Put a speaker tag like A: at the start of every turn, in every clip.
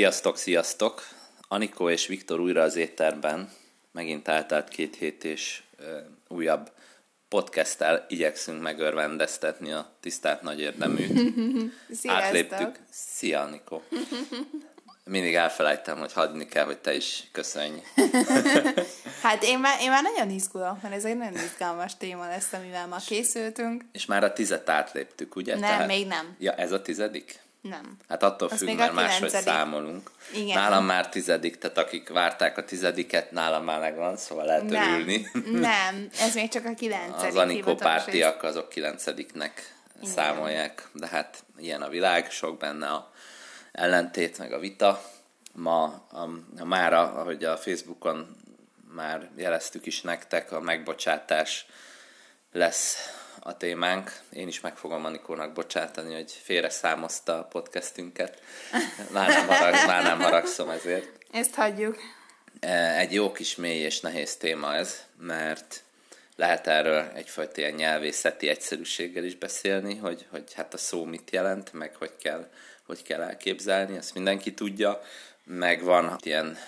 A: Sziasztok, sziasztok! Anikó és Viktor újra az étterben. Megint eltelt két hét és uh, újabb podcasttel igyekszünk megörvendeztetni a tisztelt nagy érdeműt.
B: Sziasztok!
A: Átléptük. Szia, Anikó! Mindig elfelejtem, hogy hagyni kell, hogy te is köszönj.
B: Hát én már, én már nagyon izgulok, mert ez egy nagyon izgalmas téma lesz, amivel ma készültünk.
A: És már a tizet átléptük, ugye?
B: Nem, még nem.
A: Ja, ez a tizedik?
B: Nem.
A: Hát attól
B: Az
A: függ, mert máshogy számolunk.
B: Igen.
A: Nálam már tizedik, tehát akik várták a tizediket, nálam már megvan, szóval lehet
B: Nem,
A: örülni.
B: nem, ez még csak a kilencedik
A: Az Anikó pártiak azok kilencediknek
B: Igen.
A: számolják, de hát ilyen a világ, sok benne a ellentét, meg a vita. Ma a, a mára, ahogy a Facebookon már jeleztük is nektek, a megbocsátás lesz a témánk. Én is meg fogom Anikónak bocsátani, hogy félre számozta a podcastünket. Már nem, harag, már nem haragszom ezért.
B: Ezt hagyjuk.
A: E, Egy jó kis mély és nehéz téma ez, mert lehet erről egyfajta ilyen nyelvészeti egyszerűséggel is beszélni, hogy, hogy hát a szó mit jelent, meg hogy kell, hogy kell elképzelni, ezt mindenki tudja, meg van ilyen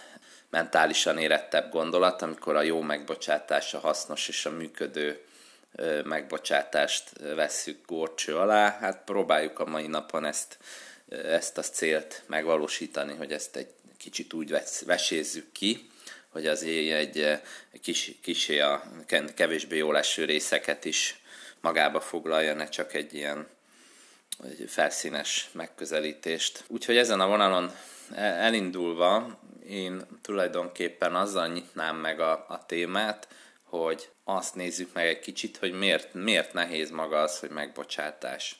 A: mentálisan érettebb gondolat, amikor a jó megbocsátás, a hasznos és a működő megbocsátást vesszük górcső alá. Hát próbáljuk a mai napon ezt, ezt a célt megvalósítani, hogy ezt egy kicsit úgy vesézzük ki, hogy az egy kis, kisé a kevésbé jól eső részeket is magába foglalja, ne csak egy ilyen egy felszínes megközelítést. Úgyhogy ezen a vonalon el- elindulva én tulajdonképpen azzal nyitnám meg a, a témát, hogy azt nézzük meg egy kicsit, hogy miért, miért nehéz maga az, hogy megbocsátás.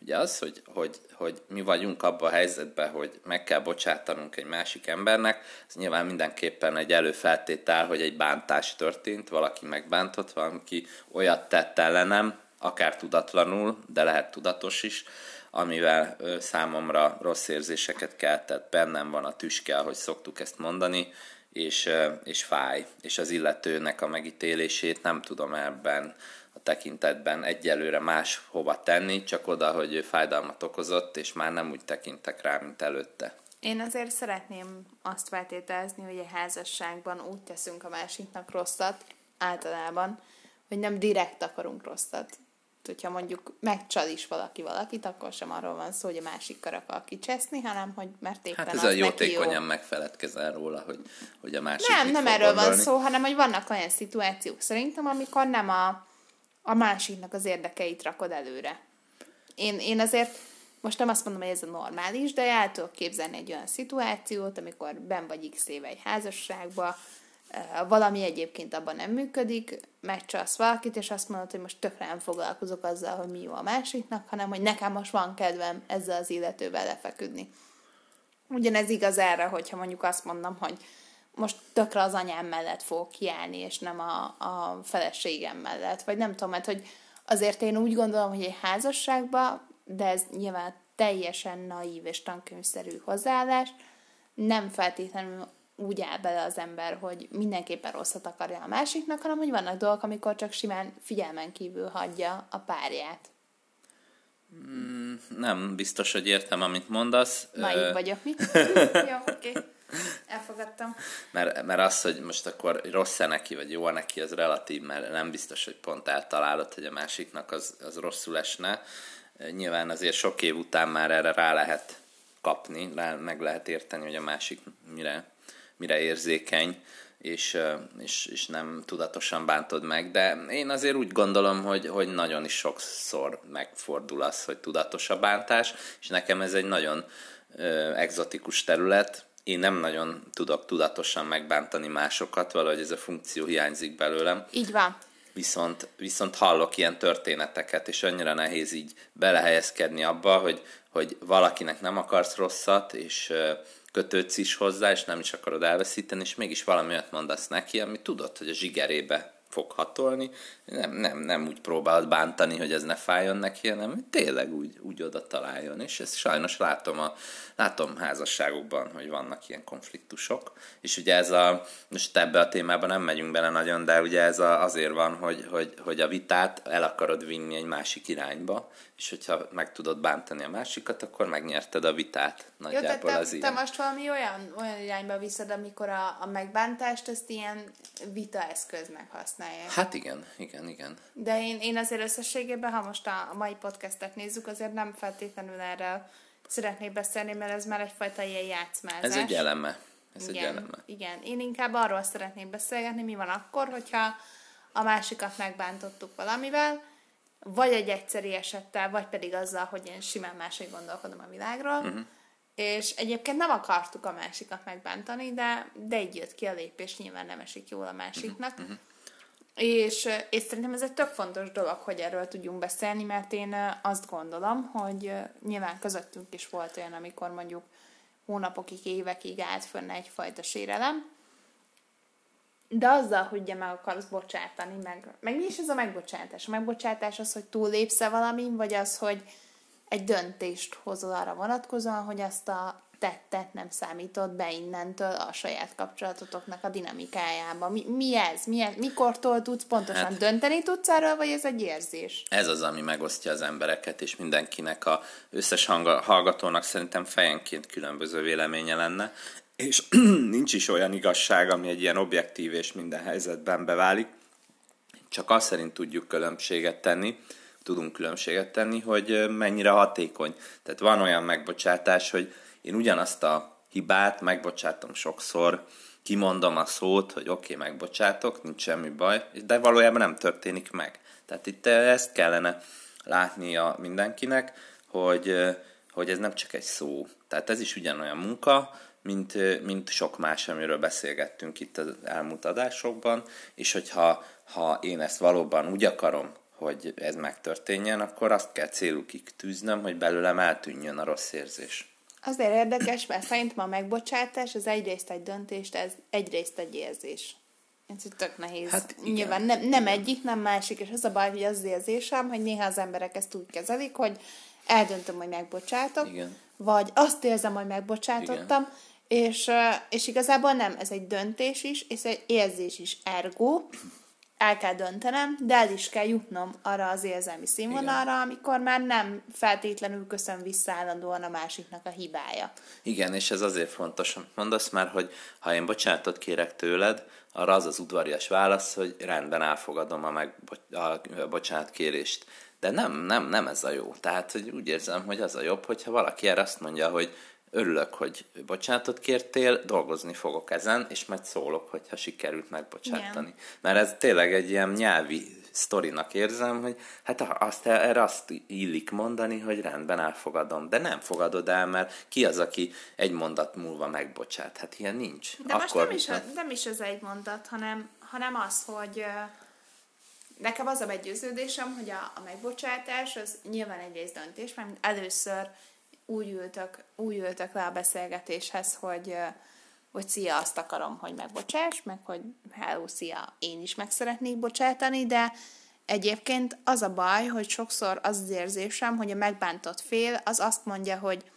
A: Ugye az, hogy, hogy, hogy mi vagyunk abban a helyzetben, hogy meg kell bocsátanunk egy másik embernek, ez nyilván mindenképpen egy előfeltétel, hogy egy bántás történt, valaki megbántott, valaki olyat tett ellenem, akár tudatlanul, de lehet tudatos is, amivel számomra rossz érzéseket keltett, bennem van a tüske, ahogy szoktuk ezt mondani, és, és fáj. És az illetőnek a megítélését nem tudom ebben a tekintetben egyelőre más hova tenni, csak oda, hogy ő fájdalmat okozott, és már nem úgy tekintek rá, mint előtte.
B: Én azért szeretném azt feltételezni, hogy egy házasságban úgy teszünk a másiknak rosszat, általában, hogy nem direkt akarunk rosszat. Hogyha mondjuk megcsal is valaki valakit, akkor sem arról van szó, hogy a másikkal akar kicseszni, hanem hogy mert éppen
A: Hát ez a
B: neki jó.
A: jótékonyan megfeledkezel róla, hogy, hogy a másik
B: Nem, nem erről van
A: gondolni.
B: szó, hanem hogy vannak olyan szituációk szerintem, amikor nem a, a másiknak az érdekeit rakod előre. Én, én azért most nem azt mondom, hogy ez a normális, de el tudok képzelni egy olyan szituációt, amikor ben vagy x éve egy házasságba, valami egyébként abban nem működik, megcsalsz valakit, és azt mondod, hogy most tökre nem foglalkozok azzal, hogy mi jó a másiknak, hanem hogy nekem most van kedvem ezzel az illetővel lefeküdni. Ugyanez igaz erre, hogyha mondjuk azt mondom, hogy most tökre az anyám mellett fogok kiállni, és nem a, a feleségem mellett. Vagy nem tudom, mert hogy azért én úgy gondolom, hogy egy házasságban, de ez nyilván teljesen naív és tankönyvszerű hozzáállás, nem feltétlenül úgy áll bele az ember, hogy mindenképpen rosszat akarja a másiknak, hanem hogy vannak dolgok, amikor csak simán figyelmen kívül hagyja a párját.
A: Nem biztos, hogy értem, amit mondasz. Ö,
B: Naív vagyok, mi? Jó, oké. Okay. Elfogadtam.
A: Mert, mert az, hogy most akkor rossz-e neki, vagy jó neki, az relatív, mert nem biztos, hogy pont eltalálod, hogy a másiknak az, az rosszul esne. Nyilván azért sok év után már erre rá lehet kapni, rá meg lehet érteni, hogy a másik mire, mire érzékeny, és, és, és nem tudatosan bántod meg, de én azért úgy gondolom, hogy, hogy nagyon is sokszor megfordul az, hogy tudatos a bántás, és nekem ez egy nagyon ö, egzotikus terület, én nem nagyon tudok tudatosan megbántani másokat, valahogy ez a funkció hiányzik belőlem,
B: Így van.
A: viszont, viszont hallok ilyen történeteket, és annyira nehéz így belehelyezkedni abba, hogy, hogy valakinek nem akarsz rosszat, és kötődsz is hozzá, és nem is akarod elveszíteni, és mégis valami olyat mondasz neki, ami tudod, hogy a zsigerébe fog hatolni, nem, nem, nem úgy próbálod bántani, hogy ez ne fájjon neki, hanem tényleg úgy, úgy oda találjon. És ezt sajnos látom, a, látom házasságokban, hogy vannak ilyen konfliktusok. És ugye ez a, most ebbe a témába nem megyünk bele nagyon, de ugye ez a, azért van, hogy, hogy, hogy a vitát el akarod vinni egy másik irányba, és hogyha meg tudod bántani a másikat, akkor megnyerted a vitát. Nagyjából
B: Jó, te,
A: az
B: te
A: ilyen.
B: most valami olyan, olyan irányba viszed, amikor a, a megbántást ezt ilyen vitaeszköznek használják.
A: Hát igen, igen, igen.
B: De én, én azért összességében, ha most a, a mai podcastet nézzük, azért nem feltétlenül erről szeretnék beszélni, mert ez már egyfajta ilyen játszmázás.
A: Ez egy eleme. Ez egy
B: igen,
A: eleme.
B: igen, én inkább arról szeretnék beszélgetni, mi van akkor, hogyha a másikat megbántottuk valamivel, vagy egy egyszeri esettel, vagy pedig azzal, hogy én simán máshogy gondolkodom a világról, uh-huh. és egyébként nem akartuk a másikat megbántani, de, de így jött ki a lépés, nyilván nem esik jól a másiknak. Uh-huh. És, és szerintem ez egy tök fontos dolog, hogy erről tudjunk beszélni, mert én azt gondolom, hogy nyilván közöttünk is volt olyan, amikor mondjuk hónapokig, évekig állt fönn egyfajta sérelem, de azzal, hogy ugye meg akarsz bocsátani, meg, meg mi is ez a megbocsátás? A megbocsátás az, hogy túllépsz-e valamin, vagy az, hogy egy döntést hozol arra vonatkozóan, hogy azt a tettet nem számítod be innentől a saját kapcsolatotoknak a dinamikájába. Mi, mi ez? Mi ez? Mikortól tudsz pontosan hát, dönteni tudsz erről, vagy ez egy érzés?
A: Ez az, ami megosztja az embereket, és mindenkinek a összes hallgatónak szerintem fejenként különböző véleménye lenne és nincs is olyan igazság, ami egy ilyen objektív és minden helyzetben beválik. Csak azt szerint tudjuk különbséget tenni, tudunk különbséget tenni, hogy mennyire hatékony. Tehát van olyan megbocsátás, hogy én ugyanazt a hibát megbocsátom sokszor, kimondom a szót, hogy oké, okay, megbocsátok, nincs semmi baj, de valójában nem történik meg. Tehát itt ezt kellene látnia mindenkinek, hogy, hogy ez nem csak egy szó. Tehát ez is ugyanolyan munka, mint, mint sok más, amiről beszélgettünk itt az elmúlt adásokban, és hogyha ha én ezt valóban úgy akarom, hogy ez megtörténjen, akkor azt kell célukig tűznöm, hogy belőlem eltűnjön a rossz érzés.
B: Azért érdekes, mert szerintem a megbocsátás az egyrészt egy döntést, ez egyrészt egy érzés. Ez tök nehéz. Hát igen, Nyilván nem, nem egyik, nem másik, és az a baj, hogy az, érzésem, hogy néha az emberek ezt úgy kezelik, hogy eldöntöm, hogy megbocsátok, igen. vagy azt érzem, hogy megbocsátottam, igen és, és igazából nem, ez egy döntés is, és egy érzés is, ergo el kell döntenem, de el is kell jutnom arra az érzelmi színvonalra, Igen. amikor már nem feltétlenül köszön vissza állandóan a másiknak a hibája.
A: Igen, és ez azért fontos, mondasz már, hogy ha én bocsánatot kérek tőled, arra az az udvarias válasz, hogy rendben elfogadom a, meg, a bocsánatkérést. De nem, nem, nem ez a jó. Tehát hogy úgy érzem, hogy az a jobb, hogyha valaki erre azt mondja, hogy örülök, hogy bocsánatot kértél, dolgozni fogok ezen, és majd szólok, hogyha sikerült megbocsátani. Igen. Mert ez tényleg egy ilyen nyelvi sztorinak érzem, hogy hát azt, erre azt illik mondani, hogy rendben elfogadom, de nem fogadod el, mert ki az, aki egy mondat múlva megbocsát? Hát ilyen nincs.
B: De Akkor, most nem is, a, nem is az egy mondat, hanem, hanem az, hogy nekem az a meggyőződésem, hogy a, a megbocsátás az nyilván egyrészt döntés, mert először úgy ültök, úgy ültök le a beszélgetéshez, hogy, hogy szia, azt akarom, hogy megbocsáss, meg hogy hello, szia, én is meg szeretnék bocsátani, de egyébként az a baj, hogy sokszor az az érzésem, hogy a megbántott fél az azt mondja, hogy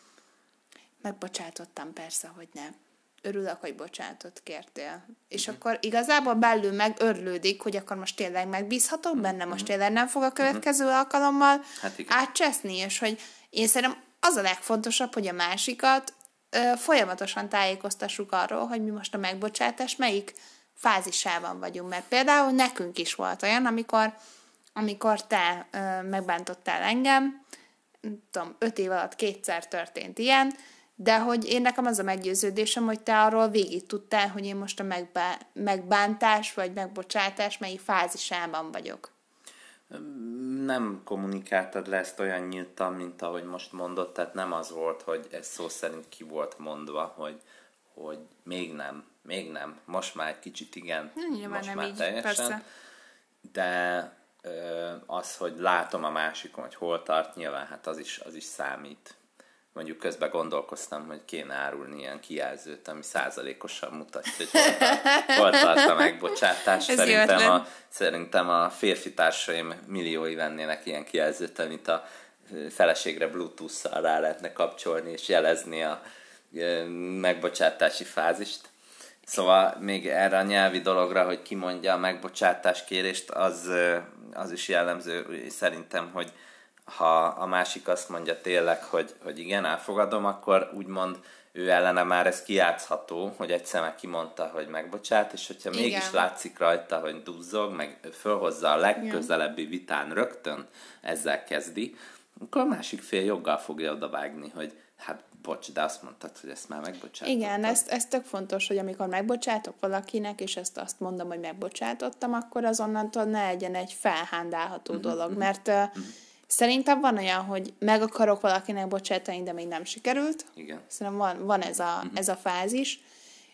B: megbocsátottam persze, hogy nem. Örülök, hogy bocsánatot kértél. És uh-huh. akkor igazából belül meg örlődik, hogy akkor most tényleg megbízhatok benne, uh-huh. most tényleg nem fog a következő uh-huh. alkalommal hát átcseszni, és hogy én szerintem az a legfontosabb, hogy a másikat ö, folyamatosan tájékoztassuk arról, hogy mi most a megbocsátás melyik fázisában vagyunk. Mert például nekünk is volt olyan, amikor, amikor te ö, megbántottál engem, tudom, öt év alatt kétszer történt ilyen, de hogy én nekem az a meggyőződésem, hogy te arról végig tudtál, hogy én most a megbántás vagy megbocsátás melyik fázisában vagyok
A: nem kommunikáltad le ezt olyan nyíltan, mint ahogy most mondott, tehát nem az volt, hogy ez szó szerint ki volt mondva, hogy, hogy még nem, még nem, most már egy kicsit igen,
B: Nyilván most nem már így, teljesen. Persze.
A: De az, hogy látom a másikon, hogy hol tart, nyilván hát az is, az is számít. Mondjuk közben gondolkoztam, hogy kéne árulni ilyen kijelzőt, ami százalékosan mutatja, hogy hol tart, hol tart a megbocsátás.
B: Ez
A: Szerintem a, szerintem a férfi társaim milliói vennének ilyen kijelzőt, amit a feleségre Bluetooth-szal rá lehetne kapcsolni, és jelezni a megbocsátási fázist. Szóval még erre a nyelvi dologra, hogy kimondja a megbocsátás kérést, az, az is jellemző szerintem, hogy ha a másik azt mondja tényleg, hogy, hogy igen, elfogadom, akkor úgymond ő ellene már ez kijátszható, hogy egyszer meg kimondta, hogy megbocsát, és hogyha
B: Igen.
A: mégis látszik rajta, hogy duzzog, meg fölhozza a legközelebbi vitán rögtön ezzel kezdi, akkor a másik fél joggal fogja odavágni, hogy hát bocs, de azt mondtad, hogy ezt már megbocsátottad.
B: Igen, ez, ez tök fontos, hogy amikor megbocsátok valakinek, és ezt azt mondom, hogy megbocsátottam, akkor azonnantól ne legyen egy felhándálható
A: Mhm,
B: dolog, mert uh, szerintem van olyan, hogy meg akarok valakinek bocsátani, de még nem sikerült.
A: Igen.
B: Szerintem van, van ez, a,
A: Mhm.
B: ez a fázis,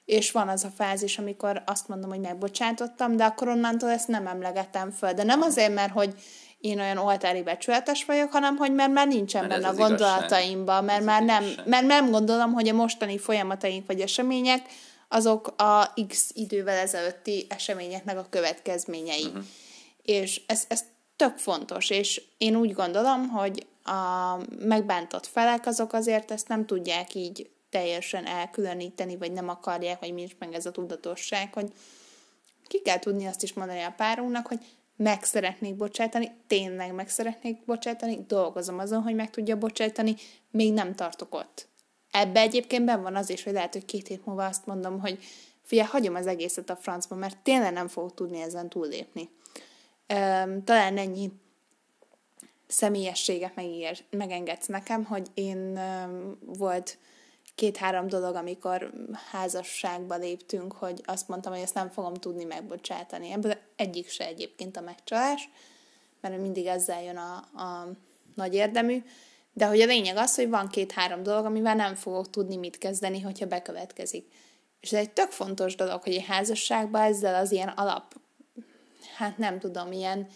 B: és van az a fázis, amikor azt mondom, hogy megbocsátottam, de akkor onnantól ezt nem emlegetem föl. De nem azért, mert hogy én olyan oltári becsületes vagyok, hanem hogy mert már nincsen
A: Mert
B: benne a gondolataimban, mert
A: Ez
B: már nem, mert nem gondolom, hogy a mostani folyamataink vagy események azok a X idővel ezelőtti eseményeknek a következményei.
A: Mhm.
B: Uh-huh. És ez, ez tök fontos, és én úgy gondolom, hogy a megbántott felek azok azért ezt nem tudják így teljesen elkülöníteni, vagy nem akarják, vagy nincs meg ez a tudatosság, hogy ki kell tudni azt is mondani a párunknak, hogy meg szeretnék bocsátani, tényleg meg szeretnék bocsátani, dolgozom azon, hogy meg tudja bocsátani, még nem tartok ott. Ebbe egyébként ben van az is, hogy lehet, hogy két hét múlva azt mondom, hogy figyelj, hagyom az egészet a francba, mert tényleg nem fogok tudni ezen túllépni. Talán ennyi személyességet megír, megengedsz nekem, hogy én volt két-három dolog, amikor házasságba léptünk, hogy azt mondtam, hogy ezt nem fogom tudni megbocsátani. Ebből egyik se egyébként a megcsalás, mert mindig ezzel jön a, a nagy érdemű, de hogy a lényeg az, hogy van két-három dolog, amivel nem fogok tudni mit kezdeni, hogyha bekövetkezik. És ez egy tök fontos dolog, hogy egy házasságban ezzel az ilyen alap, hát nem tudom, ilyen,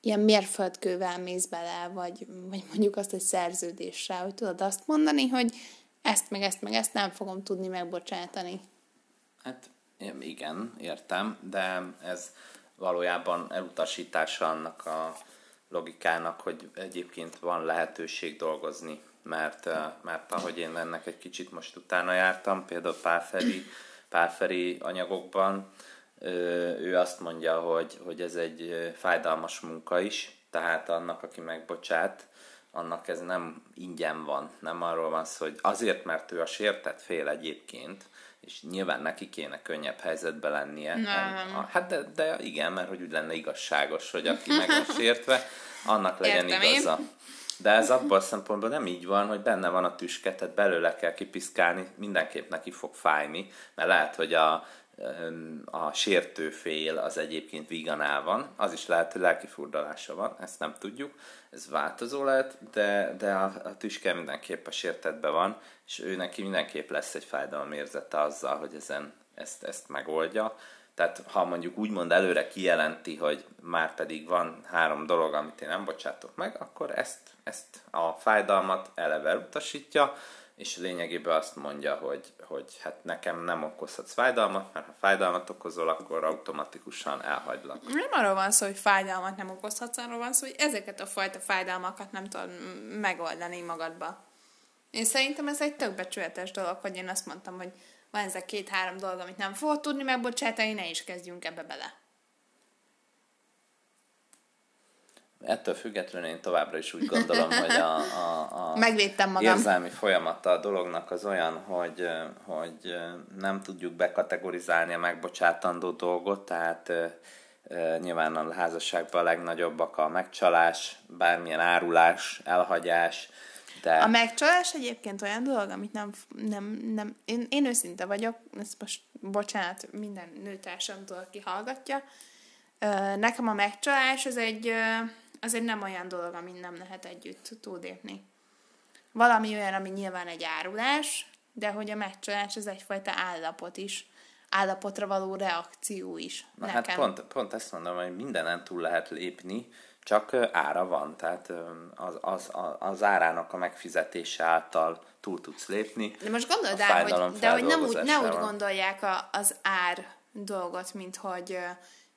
B: ilyen mérföldkővel mész bele, vagy, vagy mondjuk azt, hogy szerződéssel, hogy tudod azt mondani, hogy ezt, meg ezt, meg ezt nem fogom tudni megbocsátani.
A: Hát igen, értem, de ez valójában elutasítása annak a logikának, hogy egyébként van lehetőség dolgozni, mert, eh, mert ahogy én ennek egy kicsit most utána jártam, például párferi, párferi anyagokban, ő azt mondja, hogy, hogy ez egy fájdalmas munka is, tehát annak, aki megbocsát, annak ez nem ingyen van. Nem arról van szó, hogy azért, mert ő a sértett fél egyébként, és nyilván neki kéne könnyebb helyzetbe lennie.
B: Nem.
A: A- Hát de, de igen, mert hogy úgy lenne igazságos, hogy aki meg van sértve, annak legyen
B: Értem én.
A: igaza. De ez abból a szempontból nem így van, hogy benne van a tüske, tehát belőle kell kipiszkálni, mindenképp neki fog fájni, mert lehet, hogy a, a sértő fél az egyébként víganál van, az is lehet, hogy lelki furdalása van, ezt nem tudjuk, ez változó lehet, de, de a, a tüske mindenképp a sértetben van, és ő neki mindenképp lesz egy fájdalomérzete azzal, hogy ezen ezt, ezt megoldja. Tehát ha mondjuk úgymond előre kijelenti, hogy már pedig van három dolog, amit én nem bocsátok meg, akkor ezt, ezt a fájdalmat eleve utasítja, és lényegében azt mondja, hogy, hogy hát nekem nem okozhatsz fájdalmat, mert ha fájdalmat okozol, akkor automatikusan elhagylak.
B: Nem arról van szó, hogy fájdalmat nem okozhatsz, arról van szó, hogy ezeket a fajta fájdalmakat nem tudod megoldani magadba. Én szerintem ez egy tök becsületes dolog, hogy én azt mondtam, hogy van ezek két-három dolog, amit nem fogod tudni megbocsátani, ne is kezdjünk ebbe bele.
A: Ettől függetlenül én továbbra is úgy gondolom, hogy a, a, a
B: Megvédtem magam.
A: érzelmi folyamata a dolognak az olyan, hogy, hogy nem tudjuk bekategorizálni a megbocsátandó dolgot, tehát nyilván a házasságban a legnagyobbak a megcsalás, bármilyen árulás, elhagyás, de
B: A megcsalás egyébként olyan dolog, amit nem, nem, nem én, én őszinte vagyok, ezt most bocsánat minden nőtársamtól, aki hallgatja, nekem a megcsalás az egy, az egy nem olyan dolog, amit nem lehet együtt túlépni. Valami olyan, ami nyilván egy árulás, de hogy a megcsalás az egyfajta állapot is. állapotra való reakció is.
A: Na
B: nekem.
A: hát pont, pont ezt mondom, hogy mindenen túl lehet lépni, csak ára van, tehát az, az, az, árának a megfizetése által túl tudsz lépni.
B: De most gondold el, hogy, de hogy nem úgy, ne úgy gondolják a, az ár dolgot, mint hogy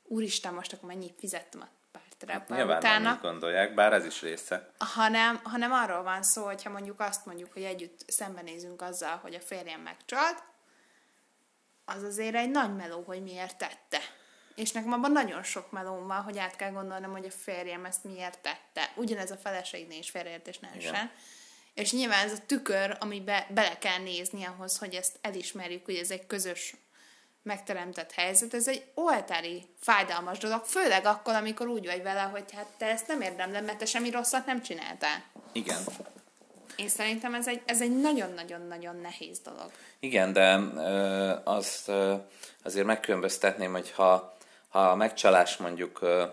B: úristen, most akkor mennyit fizettem a párterápra
A: Nyilván nem
B: utána,
A: így gondolják, bár ez is része.
B: hanem, hanem arról van szó, hogyha mondjuk azt mondjuk, hogy együtt szembenézünk azzal, hogy a férjem megcsalt, az azért egy nagy meló, hogy miért tette. És nekem abban nagyon sok melóm van, hogy át kell gondolnom, hogy a férjem ezt miért tette. Ugyanez a feleségnél is félreértés ne
A: Igen.
B: essen. És nyilván ez a tükör, amibe bele kell nézni ahhoz, hogy ezt elismerjük, hogy ez egy közös megteremtett helyzet, ez egy oltári fájdalmas dolog, főleg akkor, amikor úgy vagy vele, hogy hát te ezt nem érdemled, mert te semmi rosszat nem csináltál.
A: Igen.
B: Én szerintem ez egy, ez egy nagyon-nagyon-nagyon nehéz dolog.
A: Igen, de ö, azt ö, azért megkülönböztetném, hogy ha, ha a megcsalás mondjuk ö,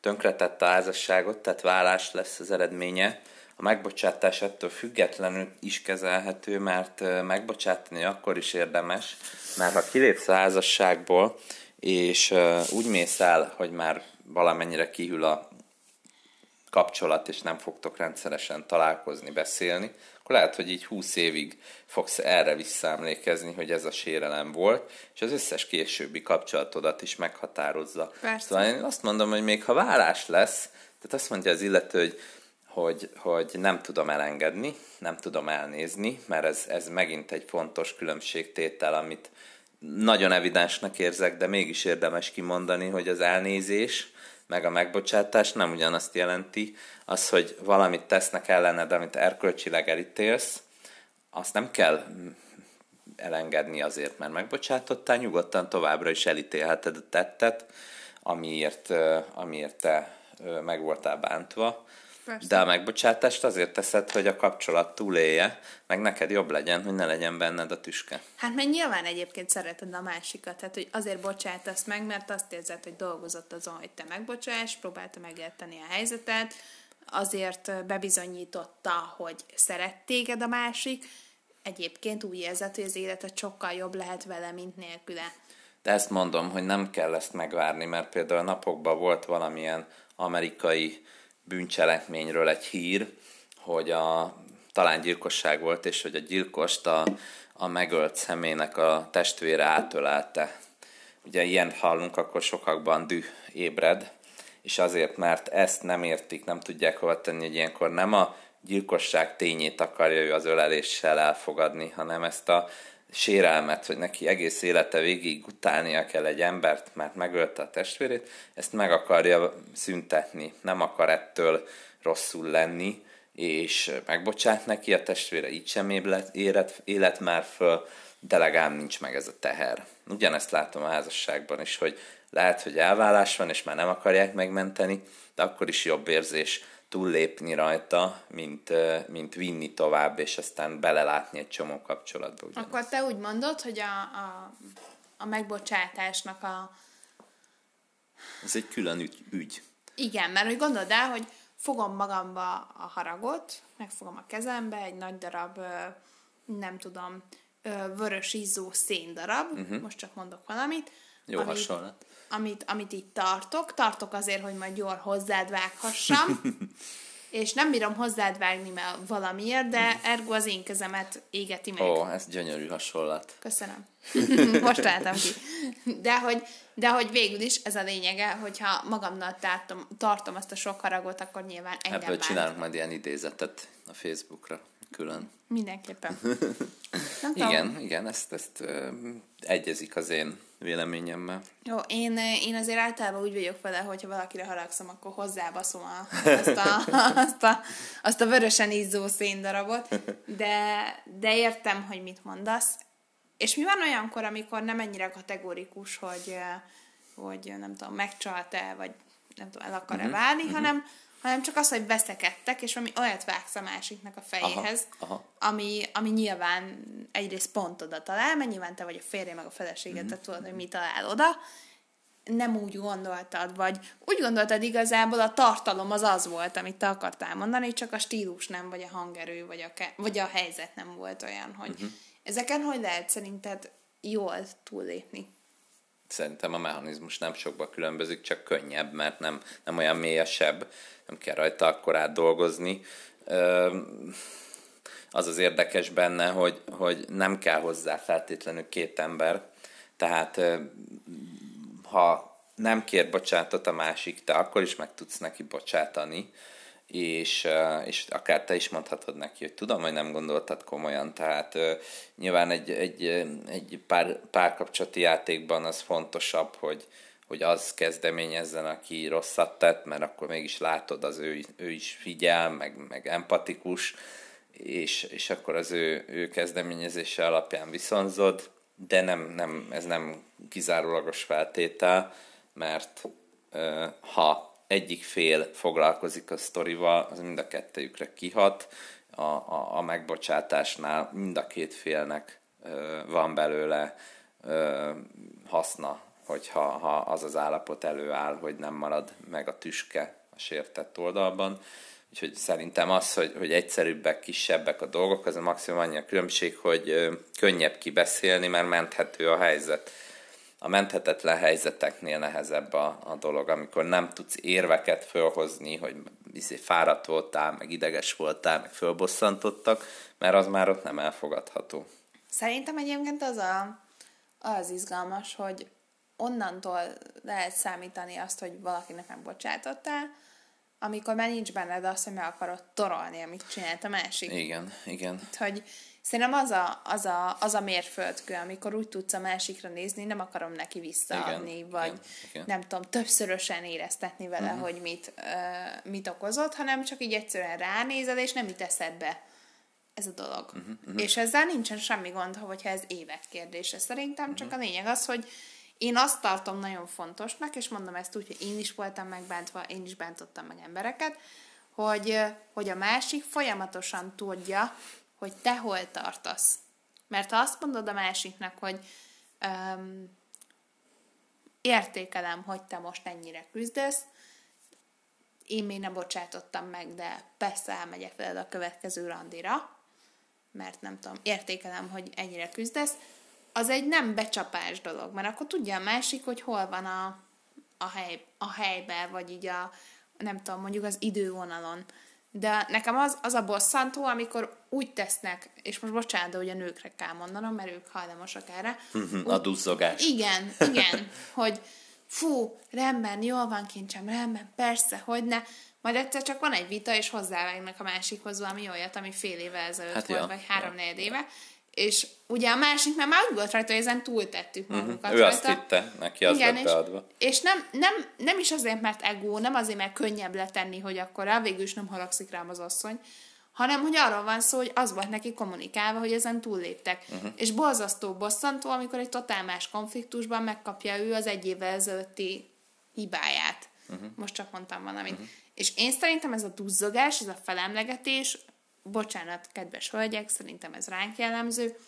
A: tönkretette a házasságot, tehát vállás lesz az eredménye, a megbocsátás ettől függetlenül is kezelhető, mert megbocsátani akkor is érdemes, mert ha kilépsz a házasságból, és úgy mész el, hogy már valamennyire kihűl a kapcsolat, és nem fogtok rendszeresen találkozni, beszélni, akkor lehet, hogy így 20 évig fogsz erre visszaemlékezni, hogy ez a sérelem volt, és az összes későbbi kapcsolatodat is meghatározza.
B: Persze.
A: Szóval én azt mondom, hogy még ha vállás lesz, tehát azt mondja az illető, hogy hogy, hogy nem tudom elengedni, nem tudom elnézni, mert ez, ez megint egy fontos különbségtétel, amit nagyon evidensnek érzek, de mégis érdemes kimondani, hogy az elnézés meg a megbocsátás nem ugyanazt jelenti. Az, hogy valamit tesznek ellened, amit erkölcsileg elítélsz, azt nem kell elengedni azért, mert megbocsátottál, nyugodtan továbbra is elítélheted a tettet, amiért, amiért te meg voltál bántva.
B: Persze.
A: De a megbocsátást azért teszed, hogy a kapcsolat túlélje, meg neked jobb legyen, hogy ne legyen benned a tüske.
B: Hát mert nyilván egyébként szereted a másikat, tehát hogy azért bocsátasz meg, mert azt érzed, hogy dolgozott azon, hogy te megbocsáss, próbálta megérteni a helyzetet, azért bebizonyította, hogy szeret téged a másik, egyébként úgy érzed, hogy az életed sokkal jobb lehet vele, mint nélküle.
A: De ezt mondom, hogy nem kell ezt megvárni, mert például a napokban volt valamilyen amerikai bűncselekményről egy hír, hogy a, talán gyilkosság volt, és hogy a gyilkost a, a megölt személynek a testvére átölelte. Ugye ilyen hallunk, akkor sokakban düh ébred, és azért, mert ezt nem értik, nem tudják hova tenni, hogy ilyenkor nem a gyilkosság tényét akarja ő az öleléssel elfogadni, hanem ezt a sérelmet, hogy neki egész élete végig utálnia kell egy embert, mert megölte a testvérét, ezt meg akarja szüntetni, nem akar ettől rosszul lenni, és megbocsát neki, a testvére így sem élet, élet, élet már föl, de legalább nincs meg ez a teher. Ugyanezt látom a házasságban is, hogy lehet, hogy elvállás van, és már nem akarják megmenteni, de akkor is jobb érzés túllépni rajta, mint, mint vinni tovább, és aztán belelátni egy csomó kapcsolatba. Ugyanez.
B: Akkor te úgy mondod, hogy a, a, a megbocsátásnak a,
A: Ez egy külön ügy. ügy.
B: Igen, mert hogy gondold el, hogy fogom magamba a haragot, megfogom a kezembe, egy nagy darab, nem tudom, vörös izzó széndarab, uh-huh. most csak mondok valamit.
A: Jó hasonlat.
B: Amit, amit itt tartok, tartok azért, hogy majd jól hozzád vághassam, és nem bírom hozzád vágni mert valamiért, de ergo az én kezemet égeti meg.
A: Ó, ez gyönyörű hasonlat.
B: Köszönöm. Most találtam ki. De hogy, de hogy végül is ez a lényege, hogyha magamnál tartom, tartom azt a sok haragot, akkor nyilván engem
A: Ebből
B: bánt.
A: csinálunk majd ilyen idézetet a Facebookra külön.
B: Mindenképpen. Nem.
A: Igen, igen, ezt, ezt ö, egyezik az én véleményemmel.
B: Jó, én, én azért általában úgy vagyok vele, hogyha valakire haragszom, akkor hozzábaszom a, azt, a, azt, a, azt a vörösen izzó széndarabot, de, de értem, hogy mit mondasz. És mi van olyankor, amikor nem ennyire kategórikus, hogy, hogy nem tudom, megcsalt-e, vagy nem tudom, el akar-e uh-huh, válni, uh-huh. hanem, hanem csak az, hogy veszekedtek, és ami olyat vágsz a másiknak a fejéhez,
A: Aha, aha.
B: Ami, ami nyilván egyrészt pont oda talál, mert nyilván te vagy a férje, meg a feleséged,
A: Mhm.
B: mm-hmm. tudod, hogy mi talál oda, nem úgy gondoltad, vagy úgy gondoltad igazából a tartalom az az volt, amit te akartál mondani, csak a stílus nem, vagy a hangerő, vagy a, ke- vagy a helyzet nem volt olyan, hogy uh-huh. ezeken hogy lehet szerinted jól túllépni?
A: szerintem a mechanizmus nem sokba különbözik, csak könnyebb, mert nem, nem olyan mélyesebb, nem kell rajta akkor átdolgozni. Az az érdekes benne, hogy, hogy nem kell hozzá feltétlenül két ember, tehát ha nem kér bocsátot a másik, te akkor is meg tudsz neki bocsátani, és, és akár te is mondhatod neki, hogy tudom, hogy nem gondoltad komolyan, tehát nyilván egy, egy, egy pár, párkapcsolati játékban az fontosabb, hogy, hogy az kezdeményezzen, aki rosszat tett, mert akkor mégis látod, az ő, ő is figyel, meg, meg empatikus, és, és akkor az ő, ő kezdeményezése alapján viszonzod, de nem, nem, ez nem kizárólagos feltétel, mert uh, ha egyik fél foglalkozik a sztorival, az mind a kettejükre kihat, a, a, a megbocsátásnál mind a két félnek uh, van belőle uh, haszna, hogyha ha az az állapot előáll, hogy nem marad meg a tüske a sértett oldalban. Úgyhogy szerintem az, hogy, hogy egyszerűbbek, kisebbek a dolgok, az a maximum annyi a különbség, hogy könnyebb kibeszélni, mert menthető a helyzet. A menthetetlen helyzeteknél nehezebb a, a dolog, amikor nem tudsz érveket fölhozni, hogy izé fáradt voltál, meg ideges voltál, meg fölbosszantottak, mert az már ott nem elfogadható.
B: Szerintem egyébként az a, az izgalmas, hogy onnantól lehet számítani azt, hogy valakinek nem bocsátottál, amikor már nincs benned az, hogy meg akarod torolni, amit csinált a másik.
A: Igen, igen.
B: Hogy szerintem az a, az a, az a mérföldkő, amikor úgy tudsz a másikra nézni, nem akarom neki visszaadni, igen, vagy igen, igen. nem tudom, többszörösen éreztetni vele, uh-huh. hogy mit, uh, mit okozott, hanem csak így egyszerűen ránézed, és nem jut eszedbe ez a dolog. Uh-huh, uh-huh. És ezzel nincsen semmi gond, hogyha ez évek kérdése. Szerintem uh-huh. csak a lényeg az, hogy én azt tartom nagyon fontosnak, és mondom ezt úgy, hogy én is voltam megbántva, én is bántottam meg embereket, hogy, hogy a másik folyamatosan tudja, hogy te hol tartasz. Mert ha azt mondod a másiknak, hogy um, értékelem, hogy te most ennyire küzdesz, én még nem bocsátottam meg, de persze elmegyek veled a következő randira, mert nem tudom, értékelem, hogy ennyire küzdesz, az egy nem becsapás dolog, mert akkor tudja a másik, hogy hol van a, a, hely, a helyben, vagy így a, nem tudom, mondjuk az idővonalon. De nekem az, az a bosszantó, amikor úgy tesznek, és most bocsánat, hogy a nőkre kell mondanom, mert ők hajlamosak erre.
A: Mhm, a duzzogás.
B: Igen, igen, hogy fú, rendben, jól van kincsem, rendben, persze, hogy ne. Majd egyszer csak van egy vita, és hozzávágnak a másikhoz valami olyat, ami fél éve ezelőtt hát volt, ja, vagy három ja. éve, és ugye a másik már már úgy volt rajta, hogy ezen túltettük mhm. magunkat.
A: Uh-huh. Ő rajta. azt hitte, neki az Igen, lett beadva.
B: És, és nem, nem, nem is azért, mert ego, nem azért, mert könnyebb letenni, hogy akkor rá végül is nem haragszik rám az asszony, hanem hogy arról van szó, hogy az volt neki kommunikálva, hogy ezen túlléptek. Uh-huh. És borzasztó bosszantó, amikor egy totál más konfliktusban megkapja ő az egy évvel ezelőtti hibáját. Uh-huh. Most csak mondtam valamit. Uh-huh. És én szerintem ez a duzzogás, ez a felemlegetés, bocsánat, kedves hölgyek, szerintem ez ránk jellemző,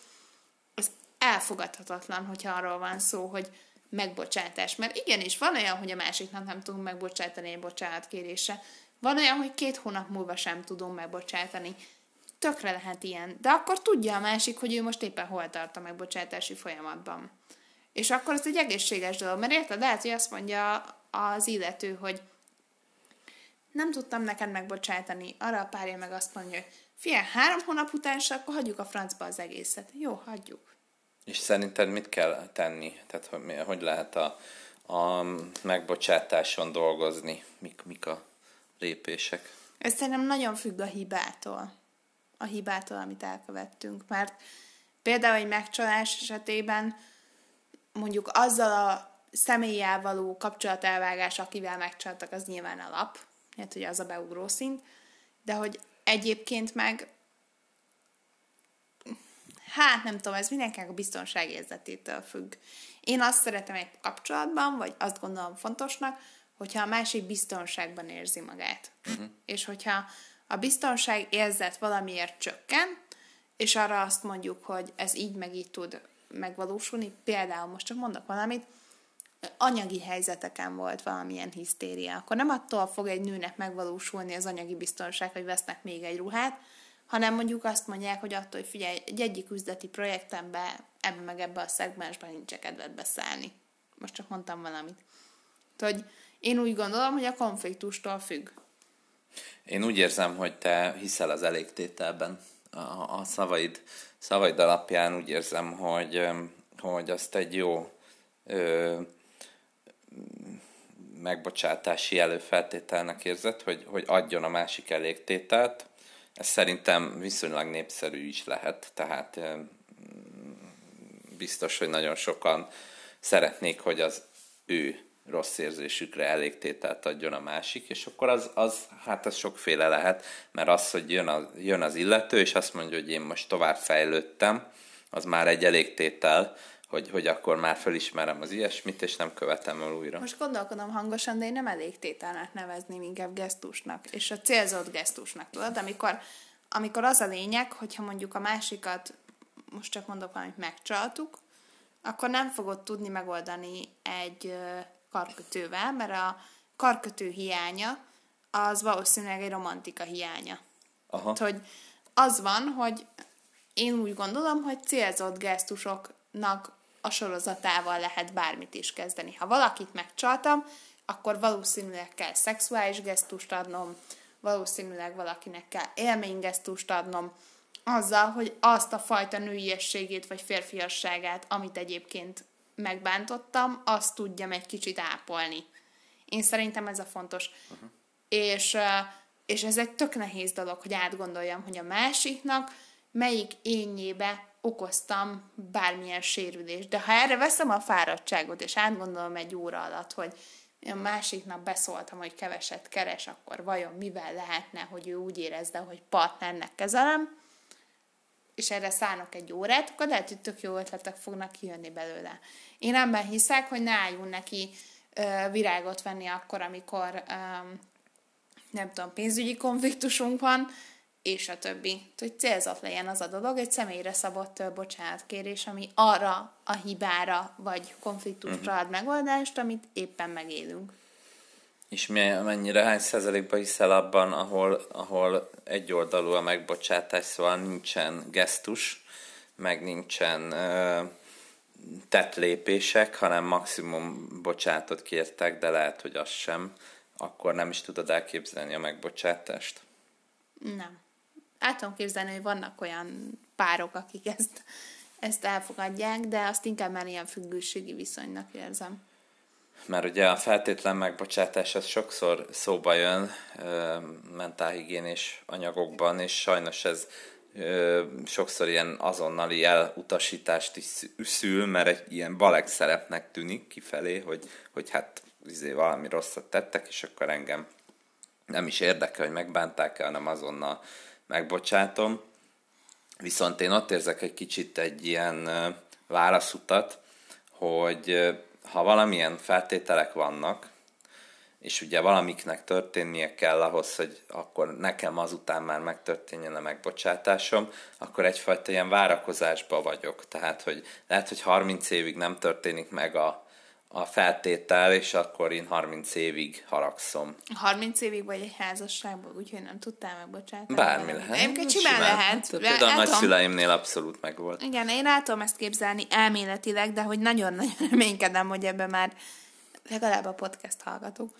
B: ez elfogadhatatlan, hogyha arról van szó, hogy megbocsátás. Mert igenis, van olyan, hogy a másiknak nem tudunk megbocsátani egy bocsánatkérése. Van olyan, hogy két hónap múlva sem tudunk megbocsátani. Tökre lehet ilyen. De akkor tudja a másik, hogy ő most éppen hol tart a megbocsátási folyamatban. És akkor ez egy egészséges dolog. Mert érted, lehet, hogy azt mondja az illető, hogy nem tudtam neked megbocsátani. Arra a párja meg azt mondja, hogy Fia, három hónap után se, akkor hagyjuk a francba az egészet. Jó, hagyjuk.
A: És szerinted mit kell tenni? Tehát hogy, hogy lehet a, a megbocsátáson dolgozni? Mik, mik a lépések?
B: Ez szerintem nagyon függ a hibától. A hibától, amit elkövettünk. Mert például egy megcsalás esetében mondjuk azzal a személlyel való kapcsolatelvágás, akivel megcsaltak, az nyilván alap. Hát ugye az a beugró szint. De hogy Egyébként meg hát nem tudom, ez mindenkinek a biztonságérzetétől függ. Én azt szeretem egy kapcsolatban, vagy azt gondolom fontosnak, hogyha a másik biztonságban érzi magát. Uh-huh. És hogyha a biztonság érzet valamiért csökken, és arra azt mondjuk, hogy ez így meg így tud megvalósulni, például most csak mondok valamit, anyagi helyzeteken volt valamilyen hisztéria, akkor nem attól fog egy nőnek megvalósulni az anyagi biztonság, hogy vesznek még egy ruhát, hanem mondjuk azt mondják, hogy attól, hogy figyelj, egy egyik üzleti projektembe, ebbe meg ebbe a szegmensben nincs kedved beszállni. Most csak mondtam valamit. Hogy én úgy gondolom, hogy a konfliktustól függ.
A: Én úgy érzem, hogy te hiszel az elégtételben. A, a szavaid, szavaid alapján úgy érzem, hogy, hogy azt egy jó megbocsátási előfeltételnek érzed, hogy, hogy adjon a másik elégtételt. Ez szerintem viszonylag népszerű is lehet, tehát biztos, hogy nagyon sokan szeretnék, hogy az ő rossz érzésükre elégtételt adjon a másik, és akkor az, az hát az sokféle lehet, mert az, hogy jön az, jön az illető, és azt mondja, hogy én most tovább fejlődtem, az már egy elégtétel, hogy, hogy akkor már felismerem az ilyesmit, és nem követem el újra.
B: Most gondolkodom hangosan, de én nem elégtételnek nevezném inkább gesztusnak, és a célzott gesztusnak, tudod, amikor, amikor az a lényeg, hogyha mondjuk a másikat, most csak mondok valamit, megcsaltuk, akkor nem fogod tudni megoldani egy karkötővel, mert a karkötő hiánya az valószínűleg egy romantika hiánya. Aha. hogy az van, hogy én úgy gondolom, hogy célzott gesztusoknak a sorozatával lehet bármit is kezdeni. Ha valakit megcsaltam, akkor valószínűleg kell szexuális gesztust adnom, valószínűleg valakinek kell élménygesztust adnom, azzal, hogy azt a fajta nőiességét vagy férfiasságát, amit egyébként megbántottam, azt tudjam egy kicsit ápolni. Én szerintem ez a fontos. Uh-huh. És, és ez egy tök nehéz dolog, hogy átgondoljam, hogy a másiknak melyik énjébe okoztam bármilyen sérülést. De ha erre veszem a fáradtságot, és átgondolom egy óra alatt, hogy a másik nap beszóltam, hogy keveset keres, akkor vajon mivel lehetne, hogy ő úgy érezze, hogy partnernek kezelem, és erre szállnak egy órát, akkor lehet, hogy tök jó ötletek fognak kijönni belőle. Én ebben hiszek, hogy ne álljunk neki ö, virágot venni akkor, amikor ö, nem tudom, pénzügyi konfliktusunk van, és a többi. Hogy célzat legyen az a dolog, egy személyre szabott bocsánatkérés, ami arra a hibára vagy konfliktusra ad megoldást, amit éppen megélünk.
A: És mennyire, hány százalékban hiszel abban, ahol, ahol egyoldalú a megbocsátás, szóval nincsen gesztus, meg nincsen ö, tett lépések, hanem maximum bocsátot kértek, de lehet, hogy az sem, akkor nem is tudod elképzelni a megbocsátást?
B: Nem. El tudom képzelni, hogy vannak olyan párok, akik ezt, ezt elfogadják, de azt inkább már ilyen függőségi viszonynak érzem.
A: Mert ugye a feltétlen megbocsátás az sokszor szóba jön mentálhigiénés anyagokban, és sajnos ez ö, sokszor ilyen azonnali elutasítást is szül, mert egy ilyen balek szerepnek tűnik kifelé, hogy, hogy hát izé valami rosszat tettek, és akkor engem nem is érdekel, hogy megbánták-e, hanem azonnal megbocsátom. Viszont én ott érzek egy kicsit egy ilyen válaszutat, hogy ha valamilyen feltételek vannak, és ugye valamiknek történnie kell ahhoz, hogy akkor nekem azután már megtörténjen a megbocsátásom, akkor egyfajta ilyen várakozásba vagyok. Tehát, hogy lehet, hogy 30 évig nem történik meg a, a feltétel, és akkor én 30 évig haragszom.
B: 30 évig vagy egy házasságban, úgyhogy nem tudtál megbocsátani.
A: Bármi lehet.
B: Egyébként simán, simán lehet. Hát,
A: például a nagyszüleimnél abszolút megvolt.
B: Igen, én el tudom ezt képzelni elméletileg, de hogy nagyon-nagyon reménykedem, hogy ebben már legalább a podcast hallgatók,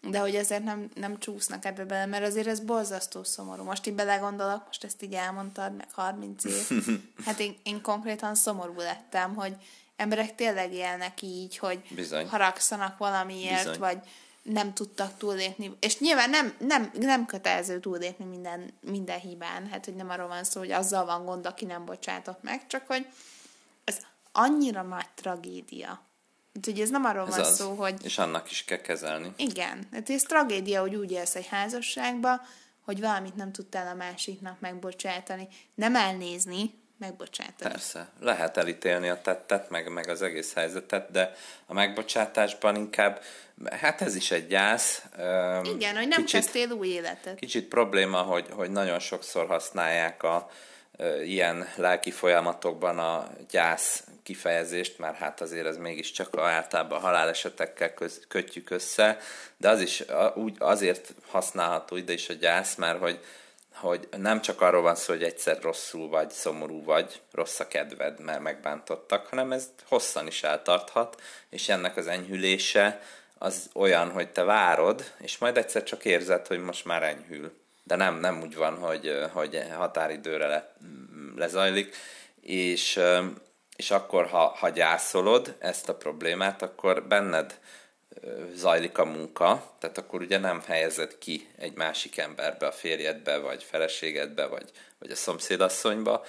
B: de hogy ezért nem, nem csúsznak ebbe bele, mert azért ez borzasztó szomorú. Most így belegondolok, most ezt így elmondtad, meg 30 év. Hát én, én konkrétan szomorú lettem, hogy emberek tényleg élnek így, hogy Bizony. haragszanak valamiért, Bizony. vagy nem tudtak túllépni, és nyilván nem, nem, nem kötelező túllépni minden, minden hibán, hát hogy nem arról van szó, hogy azzal van gond, aki nem bocsátott meg, csak hogy ez annyira nagy tragédia. Úgyhogy ez nem arról ez van az. szó, hogy...
A: És annak is kell kezelni.
B: Igen. Hát ez tragédia, hogy úgy élsz egy házasságba, hogy valamit nem tudtál a másiknak megbocsátani. Nem elnézni, megbocsátani.
A: Persze, lehet elítélni a tettet, meg, meg az egész helyzetet, de a megbocsátásban inkább, hát ez is egy gyász.
B: Igen, hogy nem kicsit, kezdtél új életet.
A: Kicsit probléma, hogy, hogy nagyon sokszor használják a ilyen lelki folyamatokban a gyász kifejezést, mert hát azért ez mégiscsak általában halálesetekkel köz, kötjük össze, de az is úgy azért használható ide is a gyász, mert hogy hogy nem csak arról van szó, hogy egyszer rosszul vagy, szomorú vagy, rossz a kedved, mert megbántottak, hanem ez hosszan is eltarthat, és ennek az enyhülése az olyan, hogy te várod, és majd egyszer csak érzed, hogy most már enyhül. De nem, nem úgy van, hogy, hogy határidőre le, lezajlik, és, és akkor, ha, ha gyászolod ezt a problémát, akkor benned zajlik a munka, tehát akkor ugye nem helyezed ki egy másik emberbe, a férjedbe, vagy feleségedbe, vagy, vagy a szomszédasszonyba,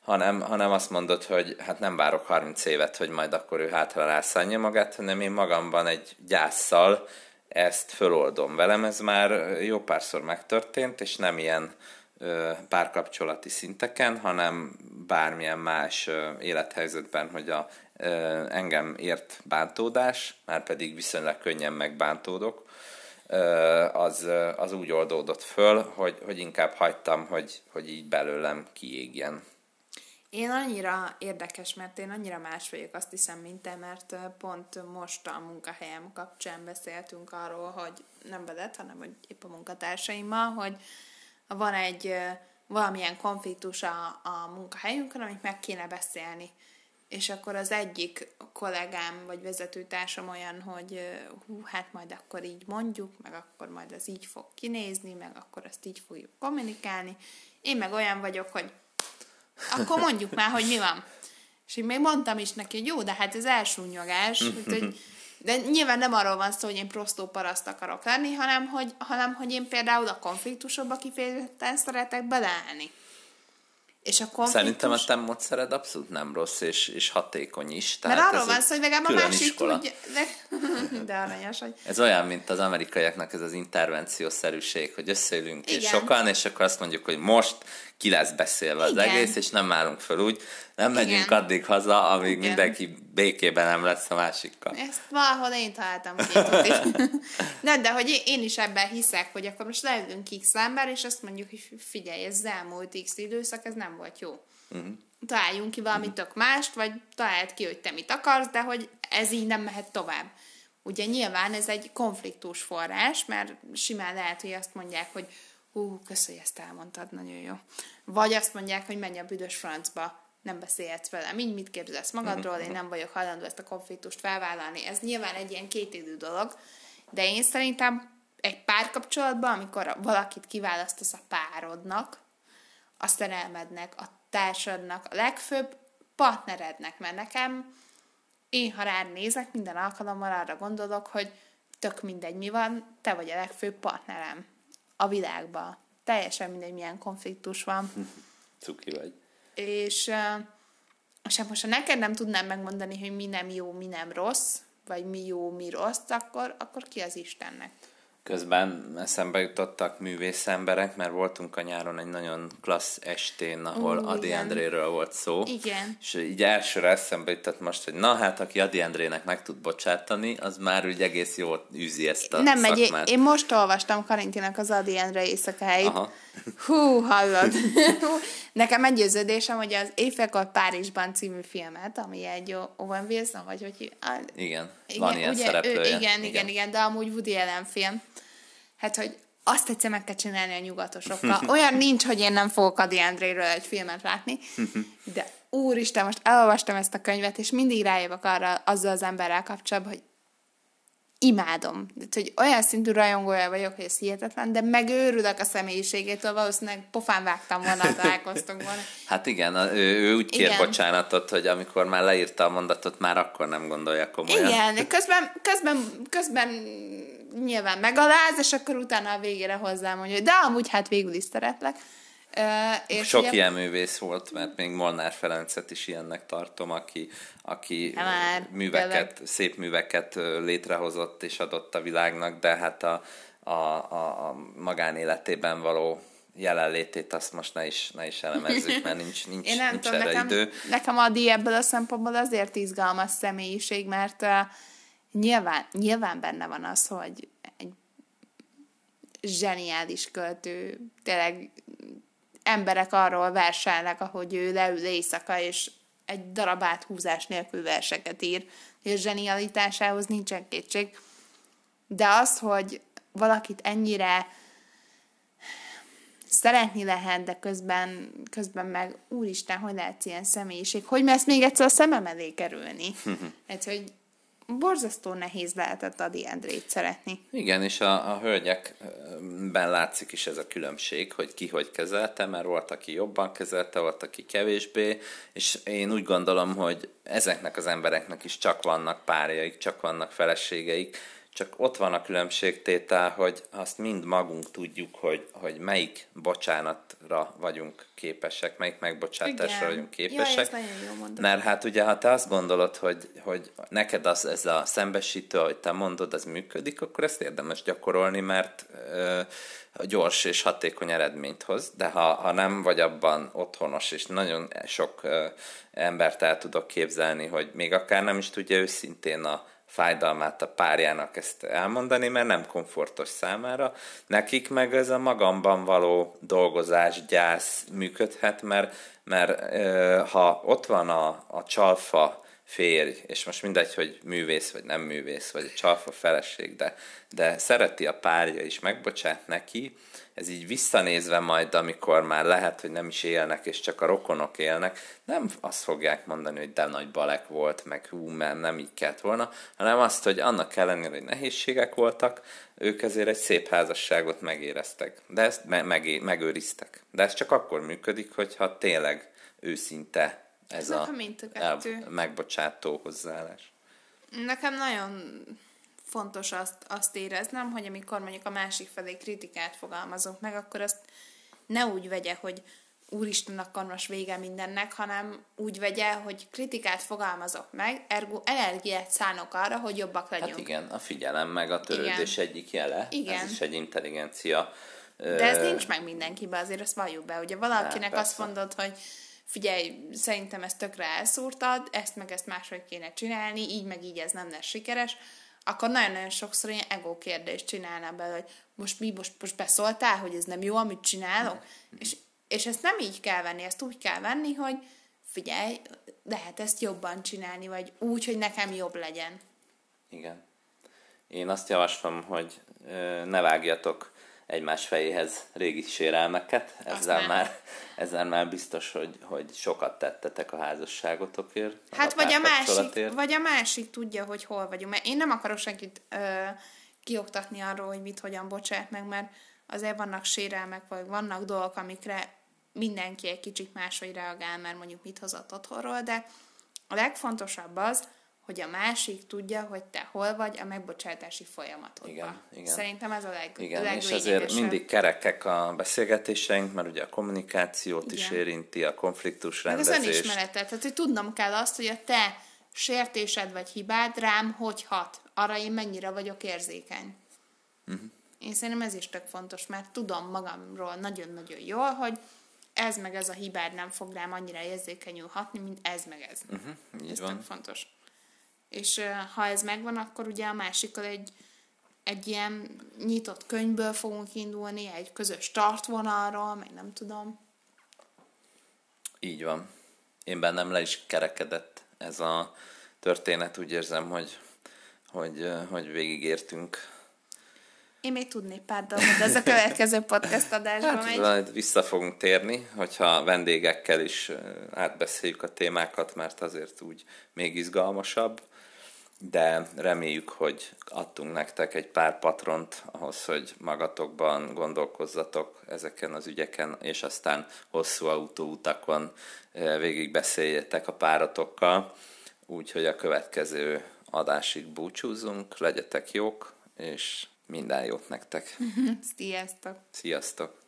A: hanem, hanem azt mondod, hogy hát nem várok 30 évet, hogy majd akkor ő hátra rászánja magát, hanem én magamban egy gyászsal ezt föloldom velem. Ez már jó párszor megtörtént, és nem ilyen párkapcsolati szinteken, hanem bármilyen más élethelyzetben, hogy a engem ért bántódás, már pedig viszonylag könnyen megbántódok, az, az úgy oldódott föl, hogy, hogy inkább hagytam, hogy, hogy így belőlem kiégjen.
B: Én annyira érdekes, mert én annyira más vagyok, azt hiszem, mint te, mert pont most a munkahelyem kapcsán beszéltünk arról, hogy nem veled, hanem hogy épp a munkatársaimmal, hogy van egy valamilyen konfliktus a, a munkahelyünkön, amit meg kéne beszélni és akkor az egyik kollégám vagy vezetőtársam olyan, hogy hú, hát majd akkor így mondjuk, meg akkor majd az így fog kinézni, meg akkor azt így fogjuk kommunikálni. Én meg olyan vagyok, hogy akkor mondjuk már, hogy mi van. És én még mondtam is neki, hogy jó, de hát ez elsúnyogás, hogy, de nyilván nem arról van szó, hogy én prostó paraszt akarok lenni, hanem hogy, hanem hogy én például a konfliktusokba kifejezetten szeretek beleállni.
A: És a konfliktus... Szerintem a te módszered abszolút nem rossz, és, és hatékony is.
B: Tehát Mert arról van szó, hogy legalább a másik iskola. tudja... De, de aranyos, hogy...
A: Ez olyan, mint az amerikaiaknak ez az intervenciószerűség, hogy összeülünk Igen. és sokan, és akkor azt mondjuk, hogy most ki lesz beszélve az Igen. egész, és nem állunk föl úgy, nem megyünk Igen. addig haza, amíg Igen. mindenki békében nem lesz a másikkal.
B: Ezt valahol én találtam két Nem, de hogy én is ebben hiszek, hogy akkor most leülünk x ember, és azt mondjuk, hogy figyelj, ez az elmúlt x időszak, ez nem volt jó. Uh-huh. Találjunk ki valami uh-huh. tök mást, vagy találd ki, hogy te mit akarsz, de hogy ez így nem mehet tovább. Ugye nyilván ez egy konfliktus forrás, mert simán lehet, hogy azt mondják, hogy hú, köszönjük, ezt elmondtad, nagyon jó. Vagy azt mondják, hogy menj a büdös francba, nem beszélhetsz velem, így mit képzelsz magadról, én nem vagyok hajlandó ezt a konfliktust felvállalni. Ez nyilván egy ilyen kétidő dolog, de én szerintem egy párkapcsolatban, amikor valakit kiválasztasz a párodnak, a szerelmednek, a társadnak, a legfőbb partnerednek, mert nekem én, ha rád nézek, minden alkalommal arra gondolok, hogy tök mindegy, mi van, te vagy a legfőbb partnerem a világban. Teljesen mindegy, milyen konfliktus van.
A: Cuki vagy.
B: És, és hát most, ha neked nem tudnám megmondani, hogy mi nem jó, mi nem rossz, vagy mi jó, mi rossz, akkor, akkor ki az Istennek?
A: Közben eszembe jutottak művész emberek, mert voltunk a nyáron egy nagyon klassz estén, ahol uh, Adi igen. Andréről volt szó.
B: Igen.
A: És így elsőre eszembe jutott most, hogy na hát, aki Adi Andrének meg tud bocsátani, az már úgy egész jól űzi ezt a
B: Nem szakmát. megy, én most olvastam Karintinak az Adi André éjszakáit. Aha. Hú, hallod. Nekem meggyőződésem, hogy az Éjfélkor Párizsban című filmet, ami egy Owen Wilson, vagy hogy...
A: Igen, igen van ilyen ugye, szereplője. Ő,
B: igen, igen, igen, igen, de amúgy Woody Allen film hát, hogy azt egyszer meg kell csinálni a nyugatosokkal. Olyan nincs, hogy én nem fogok Adi Andréről egy filmet látni, de úristen, most elolvastam ezt a könyvet, és mindig rájövök arra azzal az emberrel kapcsolatban, hogy imádom. Tehát, hogy olyan szintű rajongója vagyok, hogy ez hihetetlen, de megőrülök a személyiségétől, valószínűleg pofán vágtam volna, találkoztunk volna.
A: Hát igen, ő, ő úgy kér igen. bocsánatot, hogy amikor már leírta a mondatot, már akkor nem gondolja komolyan.
B: Igen, közben, közben, közben nyilván megaláz, és akkor utána a végére hozzám mondja, hogy de amúgy hát végül is szeretlek.
A: És Sok ugye... ilyen művész volt, mert még Molnár Ferencet is ilyennek tartom, aki, aki már, műveket, tényleg. szép műveket létrehozott és adott a világnak, de hát a, a, a, a magánéletében való jelenlétét azt most ne is, ne is elemezzük, mert nincs, nincs, Én nem nincs tudom, erre
B: nekem,
A: idő.
B: Nekem Adi ebből a szempontból azért izgalmas személyiség, mert uh, nyilván, nyilván benne van az, hogy egy zseniális költő, tényleg emberek arról verselnek, ahogy ő leül éjszaka, és egy darab áthúzás nélkül verseket ír, és zsenialitásához nincsen kétség. De az, hogy valakit ennyire szeretni lehet, de közben, közben meg úristen, hogy lehetsz ilyen személyiség, hogy mersz még egyszer a szemem elé kerülni. hát, hogy borzasztó nehéz lehetett Adi Endrét szeretni.
A: Igen, és a, a hölgyekben látszik is ez a különbség, hogy ki hogy kezelte, mert volt, aki jobban kezelte, volt, aki kevésbé, és én úgy gondolom, hogy ezeknek az embereknek is csak vannak párjaik, csak vannak feleségeik, csak ott van a különbségtétel, hogy azt mind magunk tudjuk, hogy, hogy melyik bocsánatra vagyunk képesek, melyik megbocsátásra Igen. vagyunk képesek.
B: Jaj, jó
A: Mert hát ugye, ha te azt gondolod, hogy, hogy neked az, ez a szembesítő, hogy te mondod, az működik, akkor ezt érdemes gyakorolni, mert ö, gyors és hatékony eredményt hoz, de ha, ha nem vagy abban otthonos, és nagyon sok ö, embert el tudok képzelni, hogy még akár nem is tudja őszintén a fájdalmát a párjának ezt elmondani, mert nem komfortos számára. Nekik meg ez a magamban való dolgozás, gyász működhet, mert, mert ha ott van a, a csalfa férj, és most mindegy, hogy művész vagy nem művész, vagy a csalfa feleség, de, de szereti a párja is, megbocsát neki, ez így visszanézve majd, amikor már lehet, hogy nem is élnek, és csak a rokonok élnek, nem azt fogják mondani, hogy de nagy balek volt, meg hú, mert nem így kellett volna, hanem azt, hogy annak ellenére, hogy nehézségek voltak, ők ezért egy szép házasságot megéreztek. De ezt me- meg- megőriztek. De ez csak akkor működik, hogyha tényleg őszinte ez
B: Nekem
A: a el- megbocsátó hozzáállás.
B: Nekem nagyon fontos azt, azt éreznem, hogy amikor mondjuk a másik felé kritikát fogalmazok meg, akkor azt ne úgy vegye, hogy úristen, akkor most vége mindennek, hanem úgy vegye, hogy kritikát fogalmazok meg, ergo energiát szánok arra, hogy jobbak legyünk.
A: Hát igen, a figyelem meg a törődés igen. egyik jele. Igen. Ez is egy intelligencia.
B: De ez nincs meg mindenkiben, azért azt valljuk be. Ugye valakinek azt mondod, hogy figyelj, szerintem ezt tökre elszúrtad, ezt meg ezt máshogy kéne csinálni, így meg így ez nem lesz sikeres, akkor nagyon-nagyon sokszor ilyen ego kérdést csinálná be, hogy most mi, most, most beszóltál, hogy ez nem jó, amit csinálok? Mm. És, és ezt nem így kell venni, ezt úgy kell venni, hogy figyelj, lehet ezt jobban csinálni, vagy úgy, hogy nekem jobb legyen.
A: Igen. Én azt javaslom, hogy ne vágjatok egymás fejéhez régi sérelmeket. Ezzel már, ezzel már biztos, hogy, hogy sokat tettetek a házasságotokért.
B: Hát vagy a, másik, vagy a másik tudja, hogy hol vagyunk. Mert én nem akarok senkit ö, kioktatni arról, hogy mit, hogyan bocsát meg, mert azért vannak sérelmek, vagy vannak dolgok, amikre mindenki egy kicsit máshogy reagál, mert mondjuk mit hozott otthonról, de a legfontosabb az, hogy a másik tudja, hogy te hol vagy a megbocsátási folyamatodban. Igen, igen. Szerintem ez a leg,
A: igen, és azért mindig kerekek a beszélgetéseink, mert ugye a kommunikációt igen. is érinti, a konfliktus rendezést. Meg az
B: önismeretet, tehát hogy tudnom kell azt, hogy a te sértésed vagy hibád rám hogy hat, arra én mennyire vagyok érzékeny. Uh-huh. Én szerintem ez is tök fontos, mert tudom magamról nagyon-nagyon jól, hogy ez meg ez a hibád nem fog rám annyira érzékenyül hatni, mint ez meg ez. Uh-huh, ez van. tök fontos és ha ez megvan, akkor ugye a másikkal egy, egy ilyen nyitott könyvből fogunk indulni, egy közös startvonalról, meg nem tudom.
A: Így van. Én bennem le is kerekedett ez a történet, úgy érzem, hogy, hogy, hogy végigértünk.
B: Én még tudnék pár dolgot, de ez a következő podcast adásban hát,
A: megy. Majd vissza fogunk térni, hogyha vendégekkel is átbeszéljük a témákat, mert azért úgy még izgalmasabb de reméljük, hogy adtunk nektek egy pár patront ahhoz, hogy magatokban gondolkozzatok ezeken az ügyeken, és aztán hosszú autóutakon eh, végig beszéljetek a páratokkal, úgyhogy a következő adásig búcsúzunk, legyetek jók, és minden jót nektek.
B: Sziasztok!
A: Sziasztok!